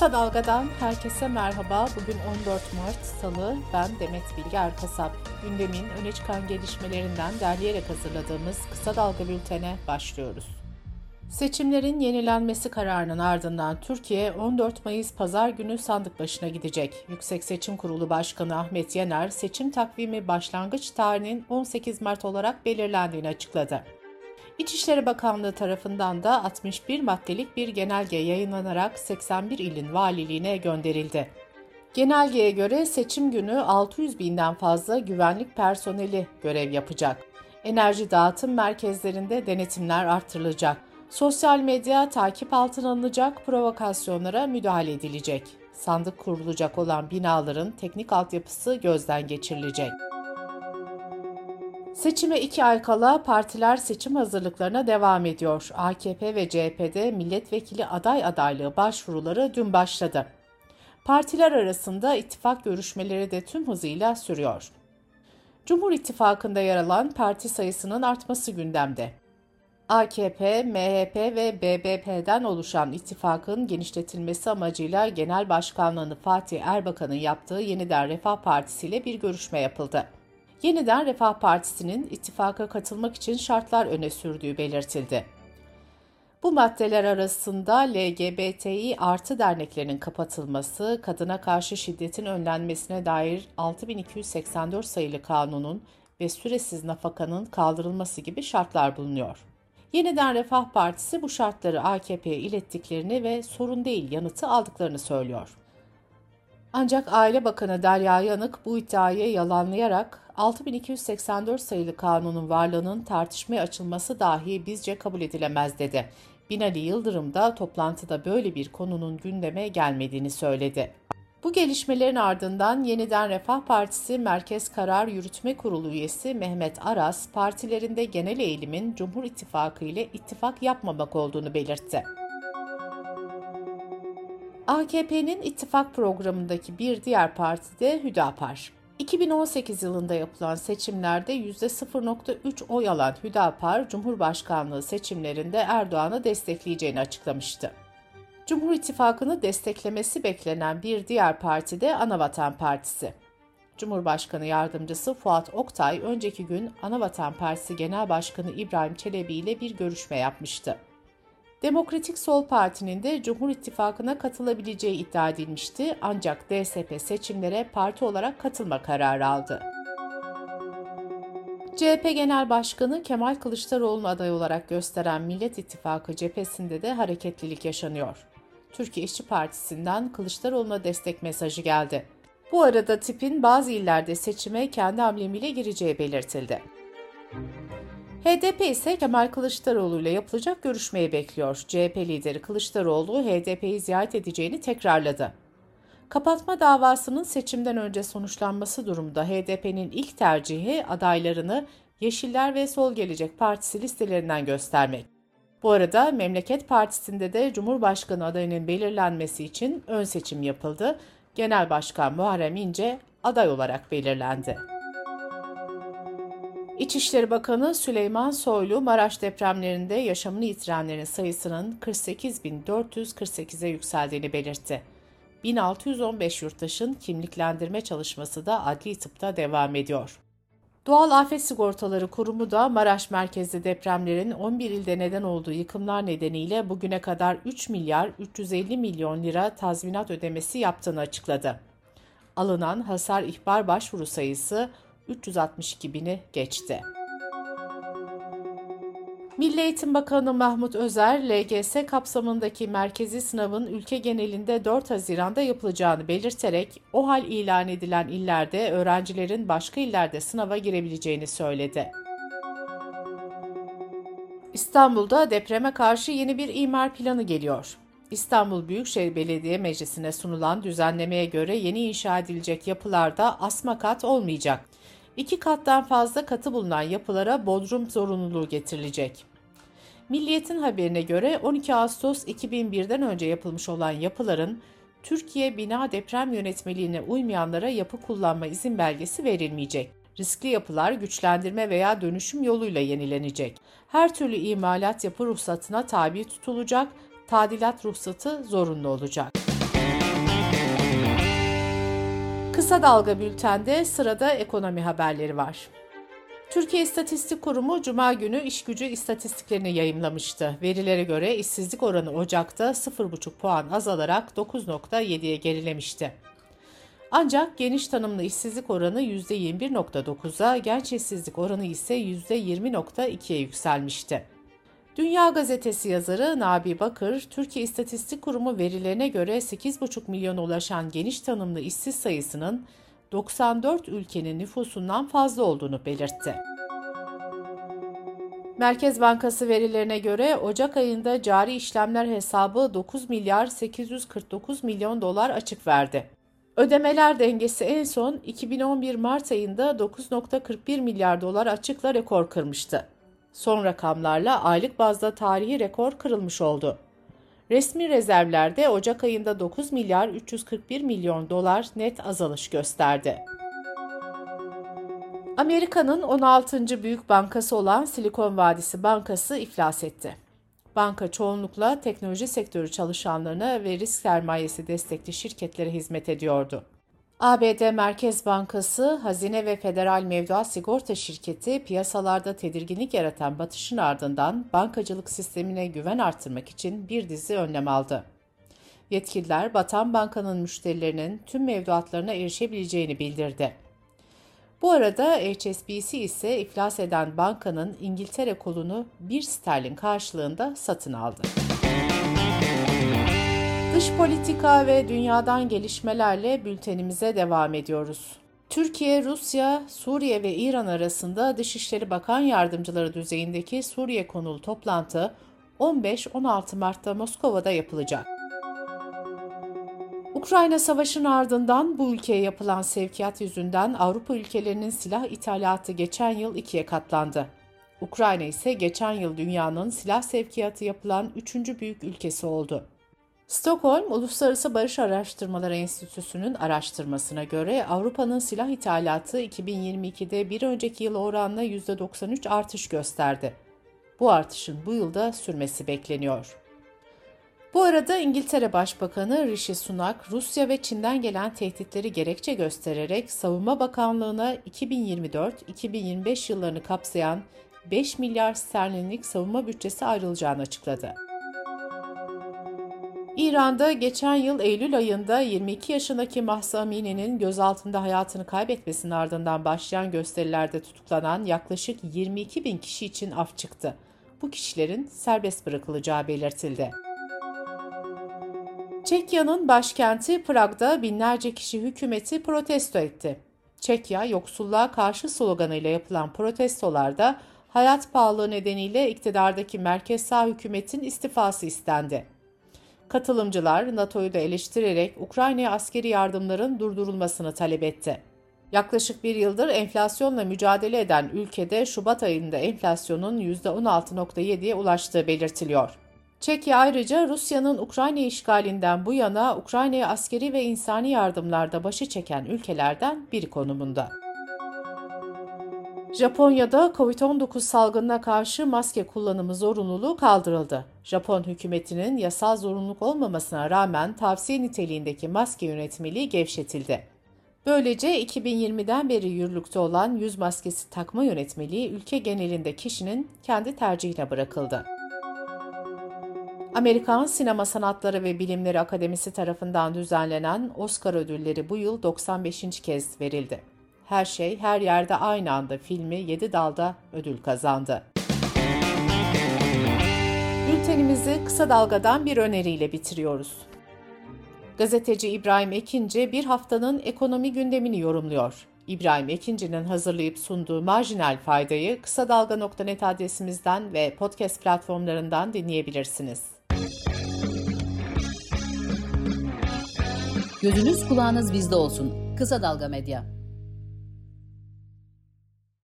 Kısa Dalga'dan herkese merhaba. Bugün 14 Mart Salı. Ben Demet Bilge Erkasap. Gündemin öne çıkan gelişmelerinden derleyerek hazırladığımız Kısa Dalga bültene başlıyoruz. Seçimlerin yenilenmesi kararının ardından Türkiye 14 Mayıs pazar günü sandık başına gidecek. Yüksek Seçim Kurulu Başkanı Ahmet Yener, seçim takvimi başlangıç tarihinin 18 Mart olarak belirlendiğini açıkladı. İçişleri Bakanlığı tarafından da 61 maddelik bir genelge yayınlanarak 81 ilin valiliğine gönderildi. Genelgeye göre seçim günü 600 binden fazla güvenlik personeli görev yapacak. Enerji dağıtım merkezlerinde denetimler artırılacak. Sosyal medya takip altına alınacak, provokasyonlara müdahale edilecek. Sandık kurulacak olan binaların teknik altyapısı gözden geçirilecek. Seçime iki ay kala partiler seçim hazırlıklarına devam ediyor. AKP ve CHP'de milletvekili aday adaylığı başvuruları dün başladı. Partiler arasında ittifak görüşmeleri de tüm hızıyla sürüyor. Cumhur İttifakı'nda yer alan parti sayısının artması gündemde. AKP, MHP ve BBP'den oluşan ittifakın genişletilmesi amacıyla Genel Başkanlığını Fatih Erbakan'ın yaptığı Yeniden Refah Partisi ile bir görüşme yapıldı. Yeniden Refah Partisi'nin ittifaka katılmak için şartlar öne sürdüğü belirtildi. Bu maddeler arasında LGBTİ artı derneklerinin kapatılması, kadına karşı şiddetin önlenmesine dair 6284 sayılı kanunun ve süresiz nafakanın kaldırılması gibi şartlar bulunuyor. Yeniden Refah Partisi bu şartları AKP'ye ilettiklerini ve sorun değil yanıtı aldıklarını söylüyor. Ancak Aile Bakanı Derya Yanık bu iddiayı yalanlayarak 6284 sayılı kanunun varlığının tartışmaya açılması dahi bizce kabul edilemez dedi. Binali Yıldırım da toplantıda böyle bir konunun gündeme gelmediğini söyledi. Bu gelişmelerin ardından Yeniden Refah Partisi Merkez Karar Yürütme Kurulu üyesi Mehmet Aras, partilerinde genel eğilimin Cumhur İttifakı ile ittifak yapmamak olduğunu belirtti. AKP'nin ittifak programındaki bir diğer parti de Hüdapar. 2018 yılında yapılan seçimlerde %0.3 oy alan Hüdapar, Cumhurbaşkanlığı seçimlerinde Erdoğan'ı destekleyeceğini açıklamıştı. Cumhur İttifakı'nı desteklemesi beklenen bir diğer parti de Anavatan Partisi. Cumhurbaşkanı Yardımcısı Fuat Oktay önceki gün Anavatan Partisi Genel Başkanı İbrahim Çelebi ile bir görüşme yapmıştı. Demokratik Sol Parti'nin de Cumhur İttifakı'na katılabileceği iddia edilmişti ancak DSP seçimlere parti olarak katılma kararı aldı. CHP Genel Başkanı Kemal Kılıçdaroğlu'nu aday olarak gösteren Millet İttifakı cephesinde de hareketlilik yaşanıyor. Türkiye İşçi Partisi'nden Kılıçdaroğlu'na destek mesajı geldi. Bu arada tipin bazı illerde seçime kendi amblemiyle gireceği belirtildi. HDP ise Kemal Kılıçdaroğlu ile yapılacak görüşmeyi bekliyor. CHP lideri Kılıçdaroğlu HDP'yi ziyaret edeceğini tekrarladı. Kapatma davasının seçimden önce sonuçlanması durumunda HDP'nin ilk tercihi adaylarını Yeşiller ve Sol Gelecek Partisi listelerinden göstermek. Bu arada Memleket Partisi'nde de Cumhurbaşkanı adayının belirlenmesi için ön seçim yapıldı. Genel Başkan Muharrem İnce aday olarak belirlendi. İçişleri Bakanı Süleyman Soylu, Maraş depremlerinde yaşamını yitirenlerin sayısının 48.448'e yükseldiğini belirtti. 1615 yurttaşın kimliklendirme çalışması da adli tıpta devam ediyor. Doğal Afet Sigortaları Kurumu da Maraş merkezli depremlerin 11 ilde neden olduğu yıkımlar nedeniyle bugüne kadar 3 milyar 350 milyon lira tazminat ödemesi yaptığını açıkladı. Alınan hasar ihbar başvuru sayısı 362 bini geçti. Milli Eğitim Bakanı Mahmut Özer, LGS kapsamındaki merkezi sınavın ülke genelinde 4 Haziran'da yapılacağını belirterek o hal ilan edilen illerde öğrencilerin başka illerde sınava girebileceğini söyledi. İstanbul'da depreme karşı yeni bir imar planı geliyor. İstanbul Büyükşehir Belediye Meclisi'ne sunulan düzenlemeye göre yeni inşa edilecek yapılarda asma kat olmayacak. İki kattan fazla katı bulunan yapılara bodrum zorunluluğu getirilecek. Milliyet'in haberine göre 12 Ağustos 2001'den önce yapılmış olan yapıların Türkiye Bina Deprem Yönetmeliğine uymayanlara yapı kullanma izin belgesi verilmeyecek. Riskli yapılar güçlendirme veya dönüşüm yoluyla yenilenecek. Her türlü imalat yapı ruhsatına tabi tutulacak, tadilat ruhsatı zorunlu olacak. Kısa Dalga Bülten'de sırada ekonomi haberleri var. Türkiye İstatistik Kurumu Cuma günü iş gücü istatistiklerini yayımlamıştı. Verilere göre işsizlik oranı Ocak'ta 0,5 puan azalarak 9.7'ye gerilemişti. Ancak geniş tanımlı işsizlik oranı %21.9'a, genç işsizlik oranı ise %20.2'ye yükselmişti. Dünya Gazetesi yazarı Nabi Bakır, Türkiye İstatistik Kurumu verilerine göre 8,5 milyona ulaşan geniş tanımlı işsiz sayısının 94 ülkenin nüfusundan fazla olduğunu belirtti. Merkez Bankası verilerine göre Ocak ayında cari işlemler hesabı 9 milyar 849 milyon dolar açık verdi. Ödemeler dengesi en son 2011 Mart ayında 9.41 milyar dolar açıkla rekor kırmıştı. Son rakamlarla aylık bazda tarihi rekor kırılmış oldu. Resmi rezervlerde Ocak ayında 9 milyar 341 milyon dolar net azalış gösterdi. Amerika'nın 16. büyük bankası olan Silikon Vadisi Bankası iflas etti. Banka çoğunlukla teknoloji sektörü çalışanlarına ve risk sermayesi destekli şirketlere hizmet ediyordu. ABD Merkez Bankası, Hazine ve Federal Mevduat Sigorta Şirketi piyasalarda tedirginlik yaratan batışın ardından bankacılık sistemine güven artırmak için bir dizi önlem aldı. Yetkililer batan bankanın müşterilerinin tüm mevduatlarına erişebileceğini bildirdi. Bu arada HSBC ise iflas eden bankanın İngiltere kolunu 1 sterlin karşılığında satın aldı. Dış politika ve dünyadan gelişmelerle bültenimize devam ediyoruz. Türkiye, Rusya, Suriye ve İran arasında Dışişleri Bakan Yardımcıları düzeyindeki Suriye konulu toplantı 15-16 Mart'ta Moskova'da yapılacak. Ukrayna Savaşı'nın ardından bu ülkeye yapılan sevkiyat yüzünden Avrupa ülkelerinin silah ithalatı geçen yıl ikiye katlandı. Ukrayna ise geçen yıl dünyanın silah sevkiyatı yapılan üçüncü büyük ülkesi oldu. Stockholm Uluslararası Barış Araştırmaları Enstitüsü'nün araştırmasına göre Avrupa'nın silah ithalatı 2022'de bir önceki yıl oranla %93 artış gösterdi. Bu artışın bu yılda sürmesi bekleniyor. Bu arada İngiltere Başbakanı Rishi Sunak, Rusya ve Çin'den gelen tehditleri gerekçe göstererek Savunma Bakanlığı'na 2024-2025 yıllarını kapsayan 5 milyar sterlinlik savunma bütçesi ayrılacağını açıkladı. İran'da geçen yıl Eylül ayında 22 yaşındaki Mahsa Amini'nin gözaltında hayatını kaybetmesinin ardından başlayan gösterilerde tutuklanan yaklaşık 22 bin kişi için af çıktı. Bu kişilerin serbest bırakılacağı belirtildi. Çekya'nın başkenti Prag'da binlerce kişi hükümeti protesto etti. Çekya, yoksulluğa karşı sloganıyla yapılan protestolarda hayat pahalılığı nedeniyle iktidardaki merkez sağ hükümetin istifası istendi. Katılımcılar NATO'yu da eleştirerek Ukrayna'ya askeri yardımların durdurulmasını talep etti. Yaklaşık bir yıldır enflasyonla mücadele eden ülkede Şubat ayında enflasyonun %16.7'ye ulaştığı belirtiliyor. Çekya ayrıca Rusya'nın Ukrayna işgalinden bu yana Ukrayna'ya askeri ve insani yardımlarda başı çeken ülkelerden biri konumunda. Japonya'da COVID-19 salgınına karşı maske kullanımı zorunluluğu kaldırıldı. Japon hükümetinin yasal zorunluluk olmamasına rağmen tavsiye niteliğindeki maske yönetmeliği gevşetildi. Böylece 2020'den beri yürürlükte olan yüz maskesi takma yönetmeliği ülke genelinde kişinin kendi tercihine bırakıldı. Amerikan Sinema Sanatları ve Bilimleri Akademisi tarafından düzenlenen Oscar ödülleri bu yıl 95. kez verildi. Her şey her yerde aynı anda filmi 7 dalda ödül kazandı. Bültenimizi kısa dalgadan bir öneriyle bitiriyoruz. Gazeteci İbrahim Ekinci bir haftanın ekonomi gündemini yorumluyor. İbrahim Ekinci'nin hazırlayıp sunduğu marjinal faydayı kısa dalga.net adresimizden ve podcast platformlarından dinleyebilirsiniz. Gözünüz kulağınız bizde olsun. Kısa Dalga Medya.